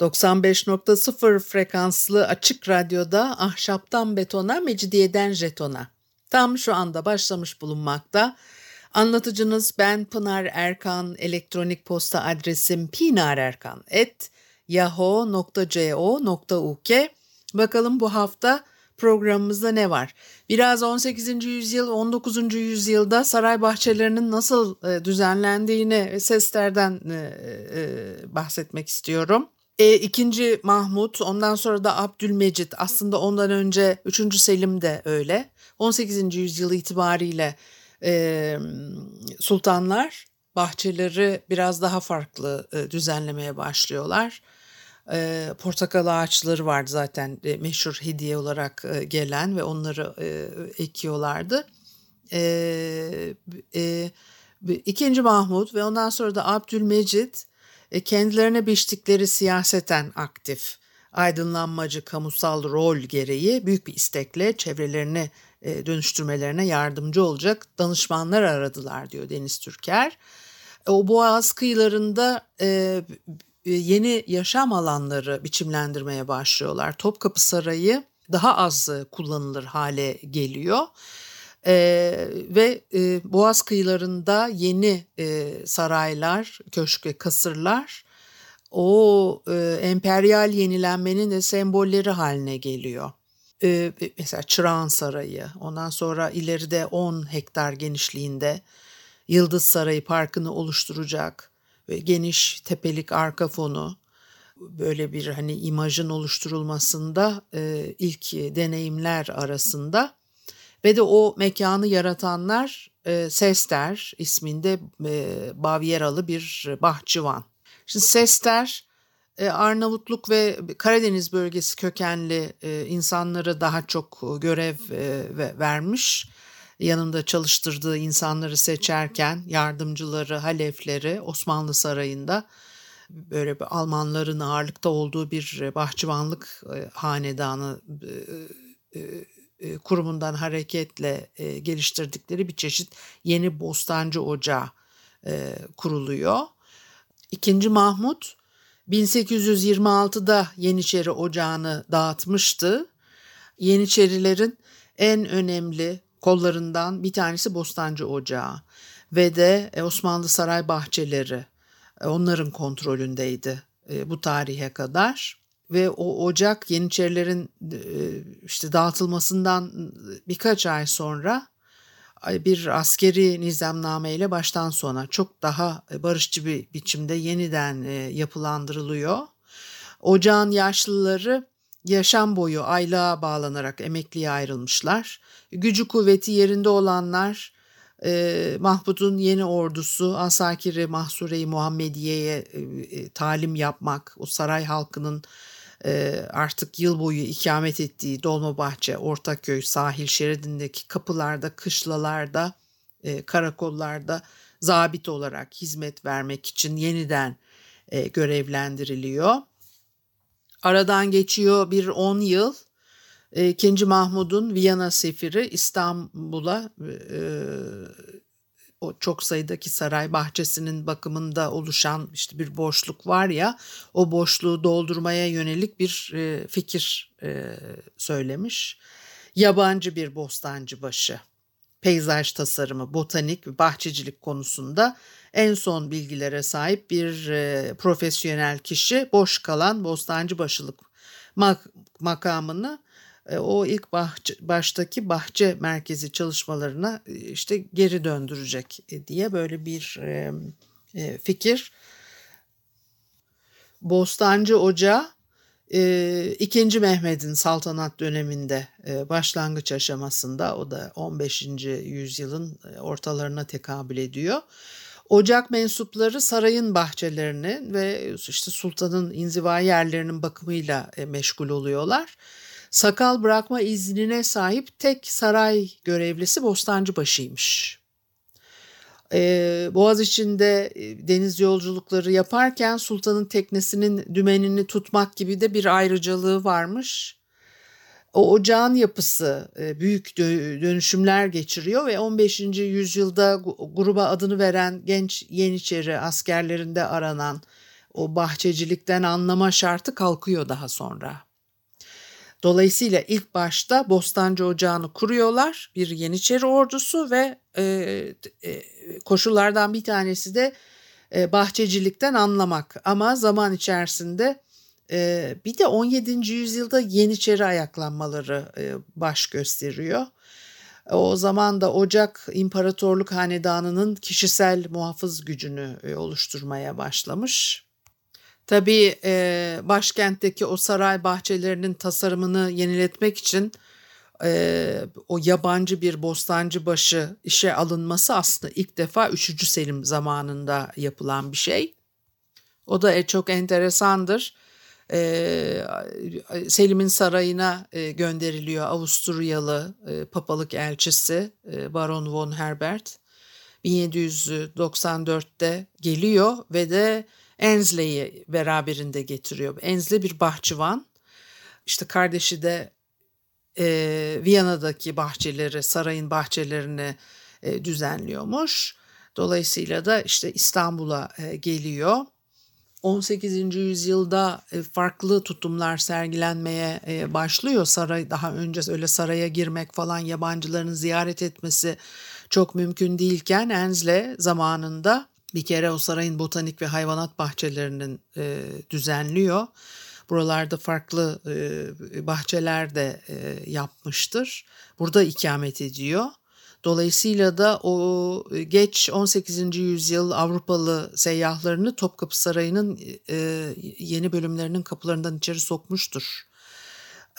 95.0 frekanslı açık radyoda ahşaptan betona, mecidiyeden jetona. Tam şu anda başlamış bulunmakta. Anlatıcınız ben Pınar Erkan, elektronik posta adresim pinarerkan.yahoo.co.uk. Bakalım bu hafta programımızda ne var? Biraz 18. yüzyıl, 19. yüzyılda saray bahçelerinin nasıl e, düzenlendiğini seslerden e, e, bahsetmek istiyorum. E, ikinci Mahmut, ondan sonra da Abdülmecit, aslında ondan önce 3. Selim de öyle. 18. yüzyıl itibariyle e, sultanlar bahçeleri biraz daha farklı e, düzenlemeye başlıyorlar. E, portakal ağaçları vardı zaten e, meşhur hediye olarak e, gelen ve onları e, ekiyorlardı. E, e, ikinci Mahmut ve ondan sonra da Abdülmecit kendilerine biçtikleri siyaseten aktif, aydınlanmacı kamusal rol gereği büyük bir istekle çevrelerini e, dönüştürmelerine yardımcı olacak danışmanlar aradılar diyor Deniz Türker. E, o boğaz kıyılarında yeni yaşam alanları biçimlendirmeye başlıyorlar. Topkapı Sarayı daha az kullanılır hale geliyor. Ee, ve e, Boğaz kıyılarında yeni e, saraylar, köşk ve kasırlar o e, emperyal yenilenmenin de sembolleri haline geliyor. E, mesela Çırağan Sarayı, ondan sonra ileride 10 hektar genişliğinde Yıldız Sarayı Parkı'nı oluşturacak ve geniş tepelik arka fonu böyle bir hani imajın oluşturulmasında e, ilk deneyimler arasında ve de o mekanı yaratanlar e, Sester isminde e, Bavyeralı bir bahçıvan. Şimdi Sester e, Arnavutluk ve Karadeniz bölgesi kökenli e, insanlara daha çok görev e, vermiş. Yanında çalıştırdığı insanları seçerken yardımcıları, halefleri Osmanlı Sarayı'nda böyle bir Almanların ağırlıkta olduğu bir bahçıvanlık hanedanı e, kurumundan hareketle e, geliştirdikleri bir çeşit yeni bostancı ocağı e, kuruluyor. İkinci Mahmut 1826'da Yeniçeri Ocağı'nı dağıtmıştı. Yeniçerilerin en önemli kollarından bir tanesi Bostancı Ocağı ve de Osmanlı Saray bahçeleri onların kontrolündeydi bu tarihe kadar ve o ocak Yeniçerilerin e, işte dağıtılmasından birkaç ay sonra bir askeri nizamname ile baştan sona çok daha barışçı bir biçimde yeniden e, yapılandırılıyor. Ocağın yaşlıları yaşam boyu aylığa bağlanarak emekliye ayrılmışlar. Gücü kuvveti yerinde olanlar e, Mahmud'un yeni ordusu Asakiri Mahsure-i Muhammediye'ye e, talim yapmak, o saray halkının ee, artık yıl boyu ikamet ettiği Dolmabahçe, Ortaköy sahil şeridindeki kapılarda, kışlalarda, e, karakollarda zabit olarak hizmet vermek için yeniden e, görevlendiriliyor. Aradan geçiyor bir 10 yıl. E, ikinci Mahmud'un Viyana sefiri İstanbul'a o çok sayıdaki saray bahçesinin bakımında oluşan işte bir boşluk var ya o boşluğu doldurmaya yönelik bir e, fikir e, söylemiş. Yabancı bir bostancı başı, peyzaj tasarımı, botanik ve bahçecilik konusunda en son bilgilere sahip bir e, profesyonel kişi boş kalan bostancı başılık mak makamını o ilk bahçe, baştaki bahçe merkezi çalışmalarına e, işte geri döndürecek e, diye böyle bir e, e, fikir. Bostancı Ocağı e, 2. Mehmet'in saltanat döneminde e, başlangıç aşamasında o da 15. yüzyılın ortalarına tekabül ediyor. Ocak mensupları sarayın bahçelerini ve işte sultanın inziva yerlerinin bakımıyla e, meşgul oluyorlar. Sakal bırakma iznine sahip tek saray görevlisi Bostancıbaşı'ymış. Ee, Boğaz içinde e, deniz yolculukları yaparken sultanın teknesinin dümenini tutmak gibi de bir ayrıcalığı varmış. O ocağın yapısı e, büyük dönüşümler geçiriyor ve 15. yüzyılda gruba adını veren genç Yeniçeri askerlerinde aranan o bahçecilikten anlama şartı kalkıyor daha sonra. Dolayısıyla ilk başta Bostancı Ocağı'nı kuruyorlar bir Yeniçeri ordusu ve e, e, koşullardan bir tanesi de e, bahçecilikten anlamak ama zaman içerisinde e, bir de 17. yüzyılda Yeniçeri ayaklanmaları e, baş gösteriyor. O zaman da Ocak İmparatorluk Hanedanı'nın kişisel muhafız gücünü e, oluşturmaya başlamış. Tabii e, başkentteki o saray bahçelerinin tasarımını yeniletmek için e, o yabancı bir bostancı başı işe alınması aslında ilk defa 3. Selim zamanında yapılan bir şey. O da e, çok enteresandır. E, Selim'in sarayına e, gönderiliyor Avusturyalı e, papalık elçisi e, Baron von Herbert. 1794'te geliyor ve de Ensley'i beraberinde getiriyor. Ensley bir bahçıvan. İşte kardeşi de e, Viyana'daki bahçeleri, sarayın bahçelerini e, düzenliyormuş. Dolayısıyla da işte İstanbul'a e, geliyor. 18. yüzyılda e, farklı tutumlar sergilenmeye e, başlıyor. Saray daha önce öyle saraya girmek falan yabancıların ziyaret etmesi çok mümkün değilken Ensley zamanında bir kere o sarayın botanik ve hayvanat bahçelerinin e, düzenliyor. Buralarda farklı e, bahçeler de e, yapmıştır. Burada ikamet ediyor. Dolayısıyla da o geç 18. yüzyıl Avrupalı seyyahlarını Topkapı Sarayı'nın e, yeni bölümlerinin kapılarından içeri sokmuştur.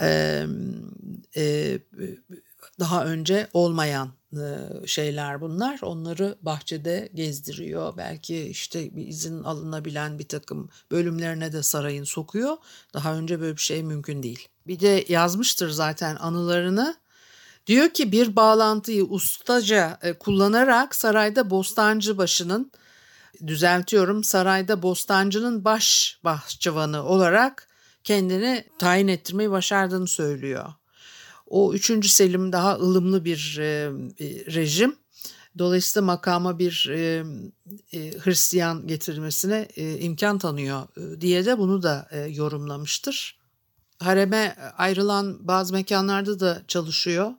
E, e, daha önce olmayan şeyler bunlar. Onları bahçede gezdiriyor. Belki işte bir izin alınabilen bir takım bölümlerine de sarayın sokuyor. Daha önce böyle bir şey mümkün değil. Bir de yazmıştır zaten anılarını. Diyor ki bir bağlantıyı ustaca kullanarak sarayda bostancı başının düzeltiyorum sarayda bostancının baş bahçıvanı olarak kendini tayin ettirmeyi başardığını söylüyor. O 3. Selim daha ılımlı bir e, rejim. Dolayısıyla makama bir e, e, Hristiyan getirilmesine e, imkan tanıyor e, diye de bunu da e, yorumlamıştır. Hareme ayrılan bazı mekanlarda da çalışıyor.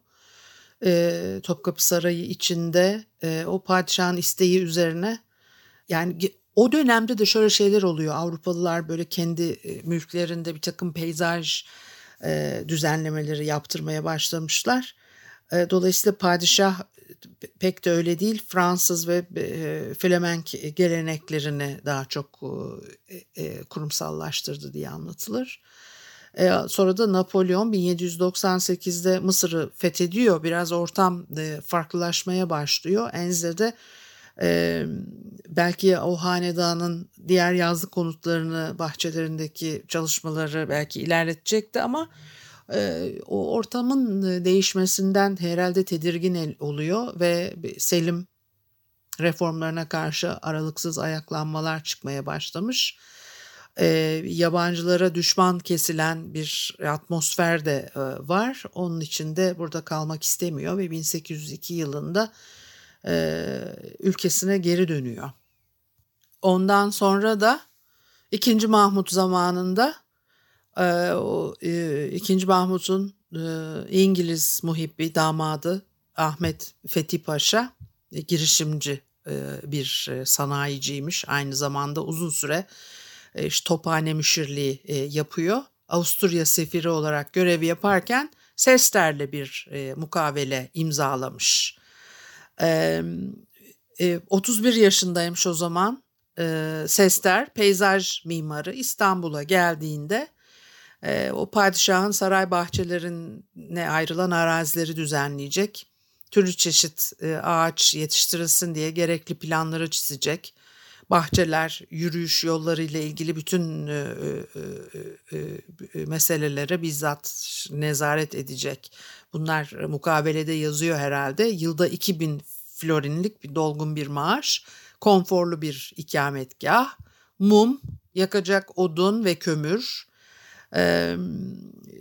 E, Topkapı Sarayı içinde e, o padişahın isteği üzerine yani o dönemde de şöyle şeyler oluyor. Avrupalılar böyle kendi e, mülklerinde bir takım peyzaj e, düzenlemeleri yaptırmaya başlamışlar. E, dolayısıyla padişah pek de öyle değil. Fransız ve e, Flemenk geleneklerini daha çok e, e, kurumsallaştırdı diye anlatılır. E, sonra da Napolyon 1798'de Mısır'ı fethediyor. Biraz ortam e, farklılaşmaya başlıyor. Enze'de e, belki o hanedanın diğer yazlık konutlarını bahçelerindeki çalışmaları belki ilerletecekti ama e, o ortamın değişmesinden herhalde tedirgin oluyor ve Selim reformlarına karşı aralıksız ayaklanmalar çıkmaya başlamış. E, yabancılara düşman kesilen bir atmosfer de e, var. Onun için de burada kalmak istemiyor ve 1802 yılında e, ülkesine geri dönüyor. Ondan sonra da ikinci Mahmut zamanında e, o e, ikinci Mahmut'un e, İngiliz muhibbi damadı Ahmet Fethi Paşa e, girişimci e, bir e, sanayiciymiş. Aynı zamanda uzun süre e, işte tophane müşirliği e, yapıyor. Avusturya sefiri olarak görev yaparken Sester'le bir e, mukavele imzalamış. E, e, 31 yaşındaymış o zaman. E, Sester peyzaj mimarı İstanbul'a geldiğinde e, o padişahın saray bahçelerine ayrılan arazileri düzenleyecek. türlü çeşit e, ağaç yetiştirilsin diye gerekli planları çizecek. Bahçeler, yürüyüş yolları ile ilgili bütün e, e, e, meselelere bizzat nezaret edecek. Bunlar mukabelede yazıyor herhalde. Yılda 2000 florinlik bir dolgun bir maaş, konforlu bir ikametgah, mum, yakacak odun ve kömür,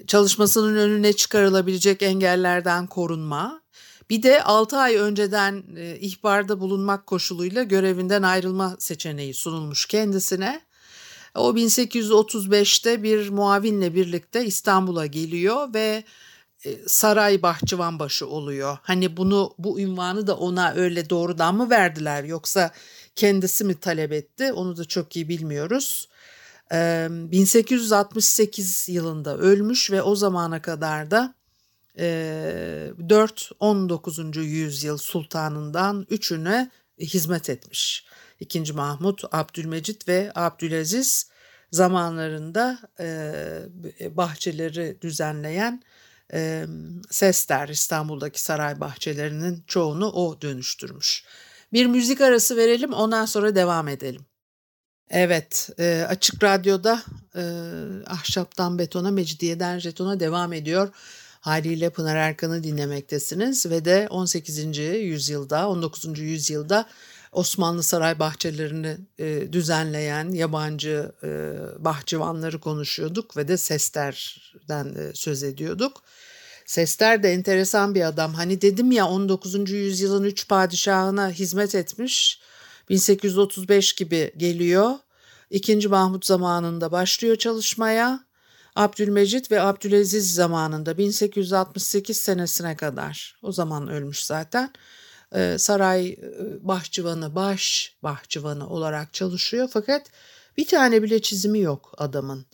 çalışmasının önüne çıkarılabilecek engellerden korunma, bir de 6 ay önceden e, ihbarda bulunmak koşuluyla görevinden ayrılma seçeneği sunulmuş kendisine. O 1835'te bir muavinle birlikte İstanbul'a geliyor ve e, saray bahçıvanbaşı oluyor. Hani bunu bu ünvanı da ona öyle doğrudan mı verdiler yoksa kendisi mi talep etti onu da çok iyi bilmiyoruz. 1868 yılında ölmüş ve o zamana kadar da 4-19. yüzyıl sultanından üçüne hizmet etmiş. İkinci Mahmut, Abdülmecit ve Abdülaziz zamanlarında bahçeleri düzenleyen Sester İstanbul'daki saray bahçelerinin çoğunu o dönüştürmüş. Bir müzik arası verelim ondan sonra devam edelim. Evet, e, Açık Radyo'da e, Ahşaptan Betona, Mecidiyeden Jeton'a devam ediyor. Haliyle Pınar Erkan'ı dinlemektesiniz ve de 18. yüzyılda, 19. yüzyılda Osmanlı saray bahçelerini e, düzenleyen yabancı e, bahçıvanları konuşuyorduk ve de Sester'den e, söz ediyorduk. Sester de enteresan bir adam. Hani dedim ya 19. yüzyılın üç padişahına hizmet etmiş. 1835 gibi geliyor. İkinci Mahmut zamanında başlıyor çalışmaya. Abdülmecit ve Abdülaziz zamanında 1868 senesine kadar o zaman ölmüş zaten ee, saray e, bahçıvanı baş bahçıvanı olarak çalışıyor fakat bir tane bile çizimi yok adamın.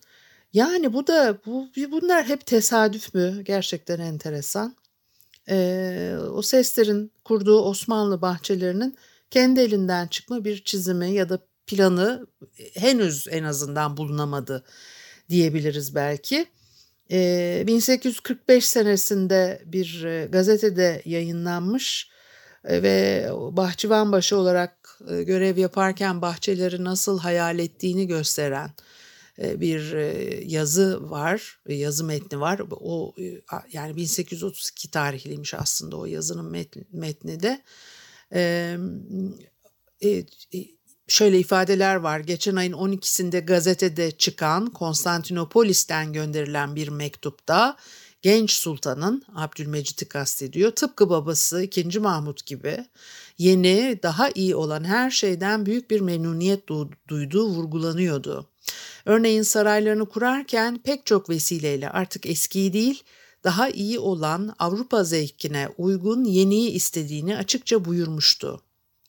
Yani bu da bu bunlar hep tesadüf mü? Gerçekten enteresan. Ee, o seslerin kurduğu Osmanlı bahçelerinin kendi elinden çıkma bir çizimi ya da planı henüz en azından bulunamadı diyebiliriz belki. 1845 senesinde bir gazetede yayınlanmış ve bahçıvanbaşı olarak görev yaparken bahçeleri nasıl hayal ettiğini gösteren bir yazı var, yazı metni var. O yani 1832 tarihliymiş aslında o yazının metni, metni de. Şöyle ifadeler var. Geçen ayın 12'sinde gazetede çıkan Konstantinopolis'ten gönderilen bir mektupta genç sultanın Abdülmecit'i kastediyor. Tıpkı babası 2. Mahmut gibi yeni, daha iyi olan her şeyden büyük bir memnuniyet duyduğu vurgulanıyordu. Örneğin saraylarını kurarken pek çok vesileyle artık eskiyi değil, daha iyi olan Avrupa zevkine uygun yeniyi istediğini açıkça buyurmuştu.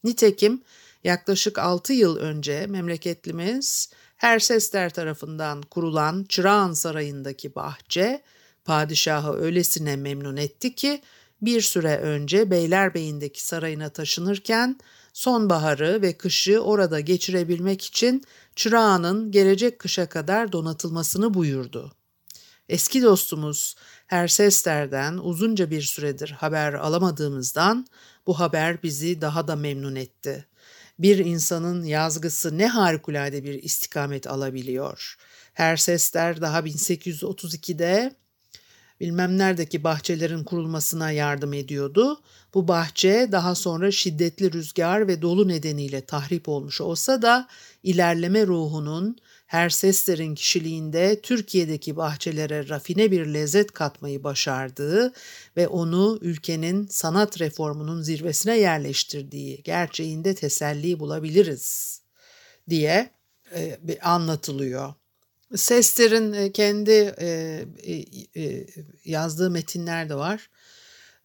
Nitekim yaklaşık 6 yıl önce memleketlimiz Hersester tarafından kurulan Çırağan Sarayı'ndaki bahçe padişahı öylesine memnun etti ki bir süre önce Beylerbeyi'ndeki sarayına taşınırken sonbaharı ve kışı orada geçirebilmek için çırağının gelecek kışa kadar donatılmasını buyurdu. Eski dostumuz Hersester'den uzunca bir süredir haber alamadığımızdan bu haber bizi daha da memnun etti. Bir insanın yazgısı ne harikulade bir istikamet alabiliyor. Hersester daha 1832'de bilmem neredeki bahçelerin kurulmasına yardım ediyordu. Bu bahçe daha sonra şiddetli rüzgar ve dolu nedeniyle tahrip olmuş olsa da ilerleme ruhunun her seslerin kişiliğinde Türkiye'deki bahçelere rafine bir lezzet katmayı başardığı ve onu ülkenin sanat reformunun zirvesine yerleştirdiği gerçeğinde teselli bulabiliriz diye e, anlatılıyor. Sesler'in e, kendi e, e, e, yazdığı metinler de var.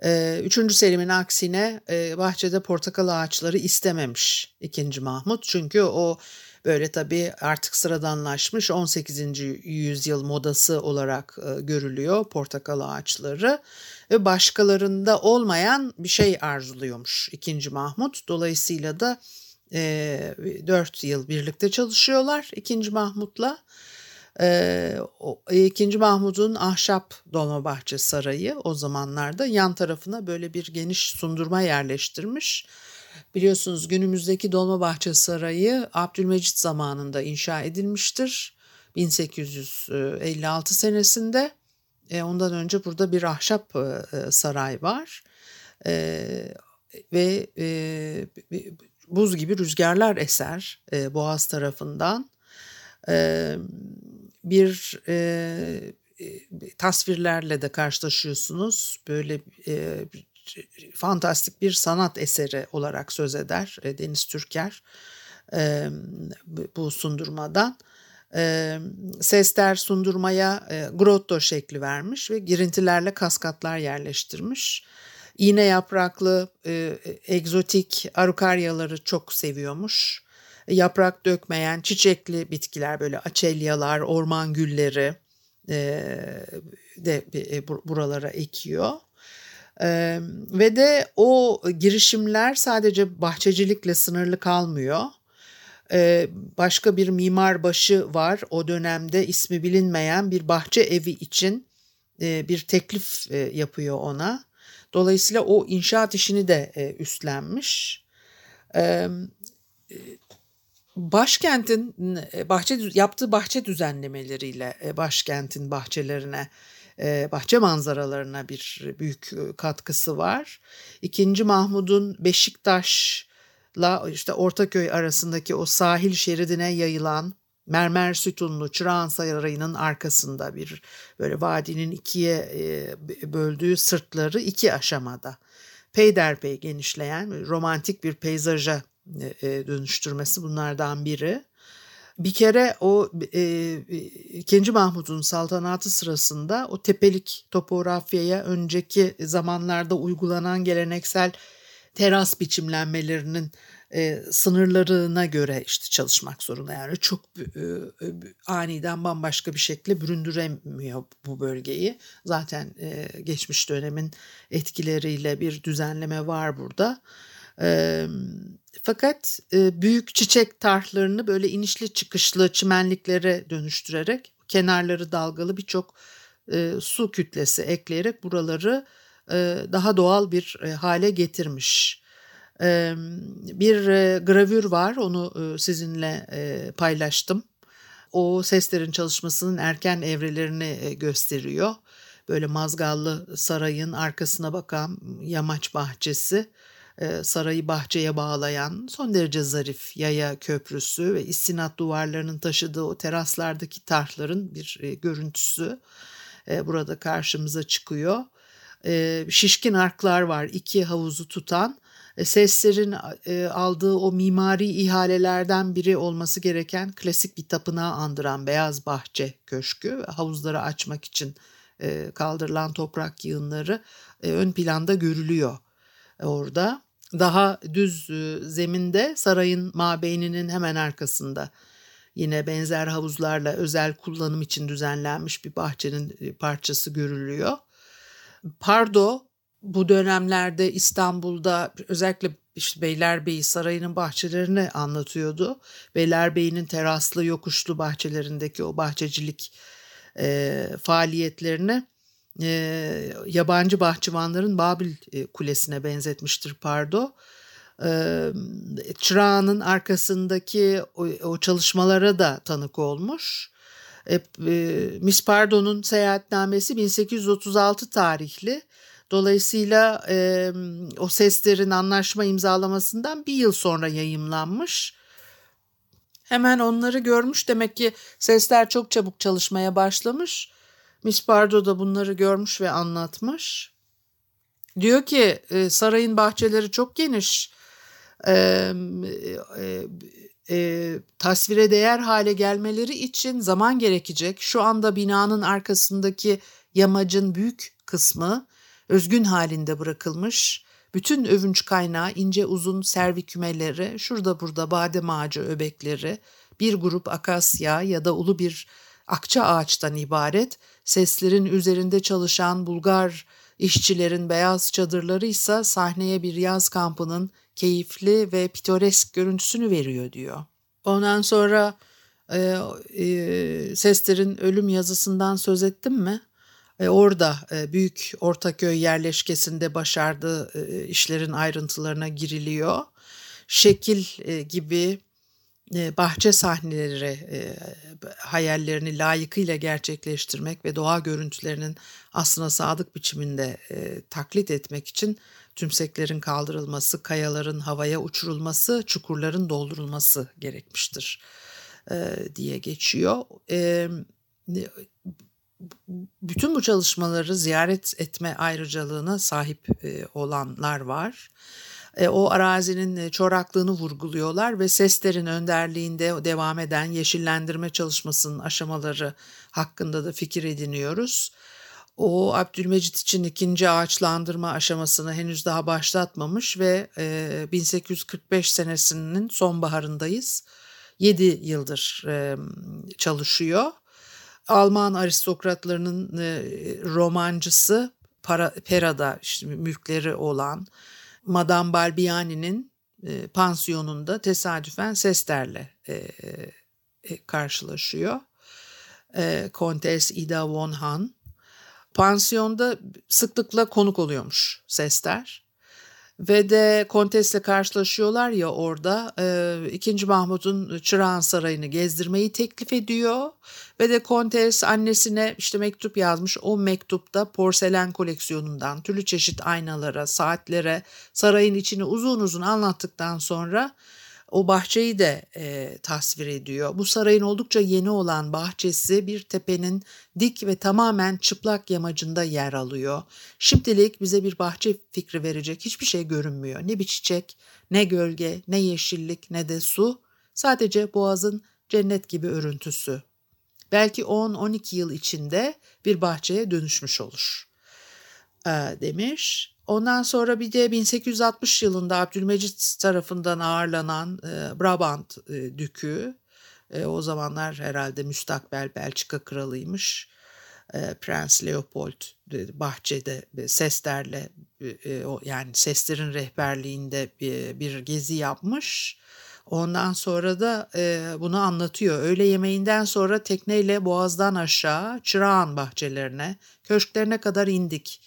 E, üçüncü Selim'in aksine bahçede portakal ağaçları istememiş ikinci Mahmut. Çünkü o böyle tabii artık sıradanlaşmış 18. yüzyıl modası olarak e, görülüyor portakal ağaçları ve başkalarında olmayan bir şey arzuluyormuş ikinci Mahmut. Dolayısıyla da e, 4 yıl birlikte çalışıyorlar ikinci Mahmut'la E, o, 2. Mahmud'un ahşap Dolmabahçe Sarayı o zamanlarda yan tarafına böyle bir geniş sundurma yerleştirmiş. Biliyorsunuz günümüzdeki Dolmabahçe Sarayı Abdülmecit zamanında inşa edilmiştir. 1856 senesinde. E, ondan önce burada bir ahşap e, e saray var. Ve buz gibi rüzgarlar eser Boğaz tarafından. Bir tasvirlerle de karşılaşıyorsunuz. Böyle e, fantastik bir sanat eseri olarak söz eder e, Deniz Türker e, bu sundurmadan. E, sesler sundurmaya grotto şekli vermiş ve girintilerle kaskatlar yerleştirmiş. İğne yapraklı, egzotik arukaryaları çok seviyormuş. Yaprak dökmeyen çiçekli bitkiler böyle açelyalar, orman gülleri de buralara ekiyor. Ee, ve de o girişimler sadece bahçecilikle sınırlı kalmıyor. Ee, başka bir mimar başı var o dönemde ismi bilinmeyen bir bahçe evi için e, bir teklif e, yapıyor ona. Dolayısıyla o inşaat işini de e, üstlenmiş. Ee, başkentin bahçe yaptığı bahçe düzenlemeleriyle başkentin bahçelerine bahçe manzaralarına bir büyük katkısı var. İkinci Mahmud'un Beşiktaş'la işte Ortaköy arasındaki o sahil şeridine yayılan mermer sütunlu Çırağan Sarayı'nın arkasında bir böyle vadinin ikiye böldüğü sırtları iki aşamada peyderpey genişleyen romantik bir peyzaja dönüştürmesi bunlardan biri. Bir kere o e, ikinci Mahmut'un saltanatı sırasında o tepelik topografyaya önceki zamanlarda uygulanan geleneksel teras biçimlenmelerinin e, sınırlarına göre işte çalışmak zorunda. Yani çok e, e, aniden bambaşka bir şekilde büründüremiyor bu bölgeyi. Zaten e, geçmiş dönemin etkileriyle bir düzenleme var burada. E, fakat e, büyük çiçek tarhlarını böyle inişli çıkışlı çimenliklere dönüştürerek kenarları dalgalı birçok e, su kütlesi ekleyerek buraları e, daha doğal bir e, hale getirmiş. E, bir e, gravür var onu e, sizinle e, paylaştım. O seslerin çalışmasının erken evrelerini e, gösteriyor. Böyle Mazgallı Saray'ın arkasına bakan yamaç bahçesi sarayı bahçeye bağlayan son derece zarif yaya köprüsü ve istinat duvarlarının taşıdığı o teraslardaki tarhların bir e, görüntüsü e, burada karşımıza çıkıyor. Şişkin arklar var iki havuzu tutan seslerin aldığı o mimari ihalelerden biri olması gereken klasik bir tapınağı andıran Beyaz Bahçe Köşkü havuzları açmak için kaldırılan toprak yığınları ön planda görülüyor orada daha düz e, zeminde sarayın mabeyninin hemen arkasında yine benzer havuzlarla özel kullanım için düzenlenmiş bir bahçenin e, parçası görülüyor. Pardo bu dönemlerde İstanbul'da özellikle işte Beylerbeyi Sarayı'nın bahçelerini anlatıyordu. Beylerbeyi'nin teraslı yokuşlu bahçelerindeki o bahçecilik e, faaliyetlerini e, yabancı bahçıvanların Babil e, Kulesi'ne benzetmiştir Pardo. E, çırağının arkasındaki o, o çalışmalara da tanık olmuş. E, e, Miss Pardo'nun seyahatnamesi 1836 tarihli. Dolayısıyla e, o seslerin anlaşma imzalamasından bir yıl sonra yayımlanmış. Hemen onları görmüş demek ki sesler çok çabuk çalışmaya başlamış. Miss Bardo da bunları görmüş ve anlatmış. Diyor ki e, sarayın bahçeleri çok geniş. E, e, e, tasvire değer hale gelmeleri için zaman gerekecek. Şu anda binanın arkasındaki yamacın büyük kısmı özgün halinde bırakılmış. Bütün övünç kaynağı ince uzun servikümeleri, şurada burada badem ağacı öbekleri, bir grup akasya ya da ulu bir akça ağaçtan ibaret, seslerin üzerinde çalışan Bulgar işçilerin beyaz çadırları ise sahneye bir yaz kampının keyifli ve pitoresk görüntüsünü veriyor diyor. Ondan sonra e, e, Sester'in ölüm yazısından söz ettim mi? E, orada e, Büyük Ortaköy yerleşkesinde başardığı e, işlerin ayrıntılarına giriliyor. Şekil e, gibi bahçe sahneleri e, hayallerini layıkıyla gerçekleştirmek ve doğa görüntülerinin aslına sadık biçiminde e, taklit etmek için tümseklerin kaldırılması, kayaların havaya uçurulması, çukurların doldurulması gerekmiştir diye geçiyor. Bütün bu çalışmaları ziyaret etme ayrıcalığına sahip olanlar var e, o arazinin e, çoraklığını vurguluyorlar ve seslerin önderliğinde devam eden yeşillendirme çalışmasının aşamaları hakkında da fikir ediniyoruz. O Abdülmecit için ikinci ağaçlandırma aşamasını henüz daha başlatmamış ve e, 1845 senesinin sonbaharındayız. 7 yıldır e, çalışıyor. Alman aristokratlarının e, romancısı Pera'da işte mülkleri olan Madame Balbiani'nin e, pansiyonunda tesadüfen Sester'le e, e, karşılaşıyor. E, Kontes Ida von Han. Pansiyonda sıklıkla konuk oluyormuş Sester. Ve de Kontes'le karşılaşıyorlar ya orada e, 2. Mahmut'un Çırağan Sarayı'nı gezdirmeyi teklif ediyor. Ve de Kontes annesine işte mektup yazmış. O mektupta porselen koleksiyonundan türlü çeşit aynalara, saatlere, sarayın içini uzun uzun anlattıktan sonra o bahçeyi de e, tasvir ediyor. Bu sarayın oldukça yeni olan bahçesi bir tepenin dik ve tamamen çıplak yamacında yer alıyor. Şimdilik bize bir bahçe fikri verecek hiçbir şey görünmüyor. Ne bir çiçek, ne gölge, ne yeşillik, ne de su. Sadece boğazın cennet gibi örüntüsü. Belki 10-12 yıl içinde bir bahçeye dönüşmüş olur. E, demiş. Ondan sonra bir de 1860 yılında Abdülmecit tarafından ağırlanan e, Brabant e, dükü, e, o zamanlar herhalde müstakbel Belçika kralıymış. Prens Leopold bahçede e, Sester'le e, yani Sester'in rehberliğinde bir, gezi yapmış. Ondan sonra da bunu anlatıyor. Öğle yemeğinden sonra tekneyle boğazdan aşağı Çırağan bahçelerine, köşklerine kadar indik.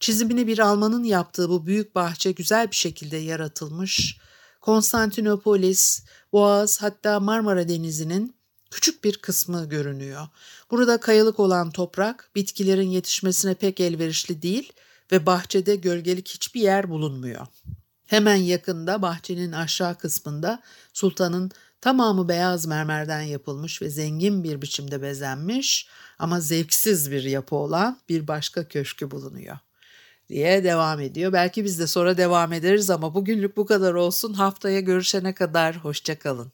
Çizimini bir Almanın yaptığı bu büyük bahçe güzel bir şekilde yaratılmış. Konstantinopolis, Boğaz hatta Marmara Denizi'nin küçük bir kısmı görünüyor. Burada kayalık olan toprak bitkilerin yetişmesine pek elverişli değil ve bahçede gölgelik hiçbir yer bulunmuyor. Hemen yakında bahçenin aşağı kısmında sultanın tamamı beyaz mermerden yapılmış ve zengin bir biçimde bezenmiş ama zevksiz bir yapı olan bir başka köşkü bulunuyor diye devam ediyor. Belki biz de sonra devam ederiz ama bugünlük bu kadar olsun. Haftaya görüşene kadar hoşçakalın.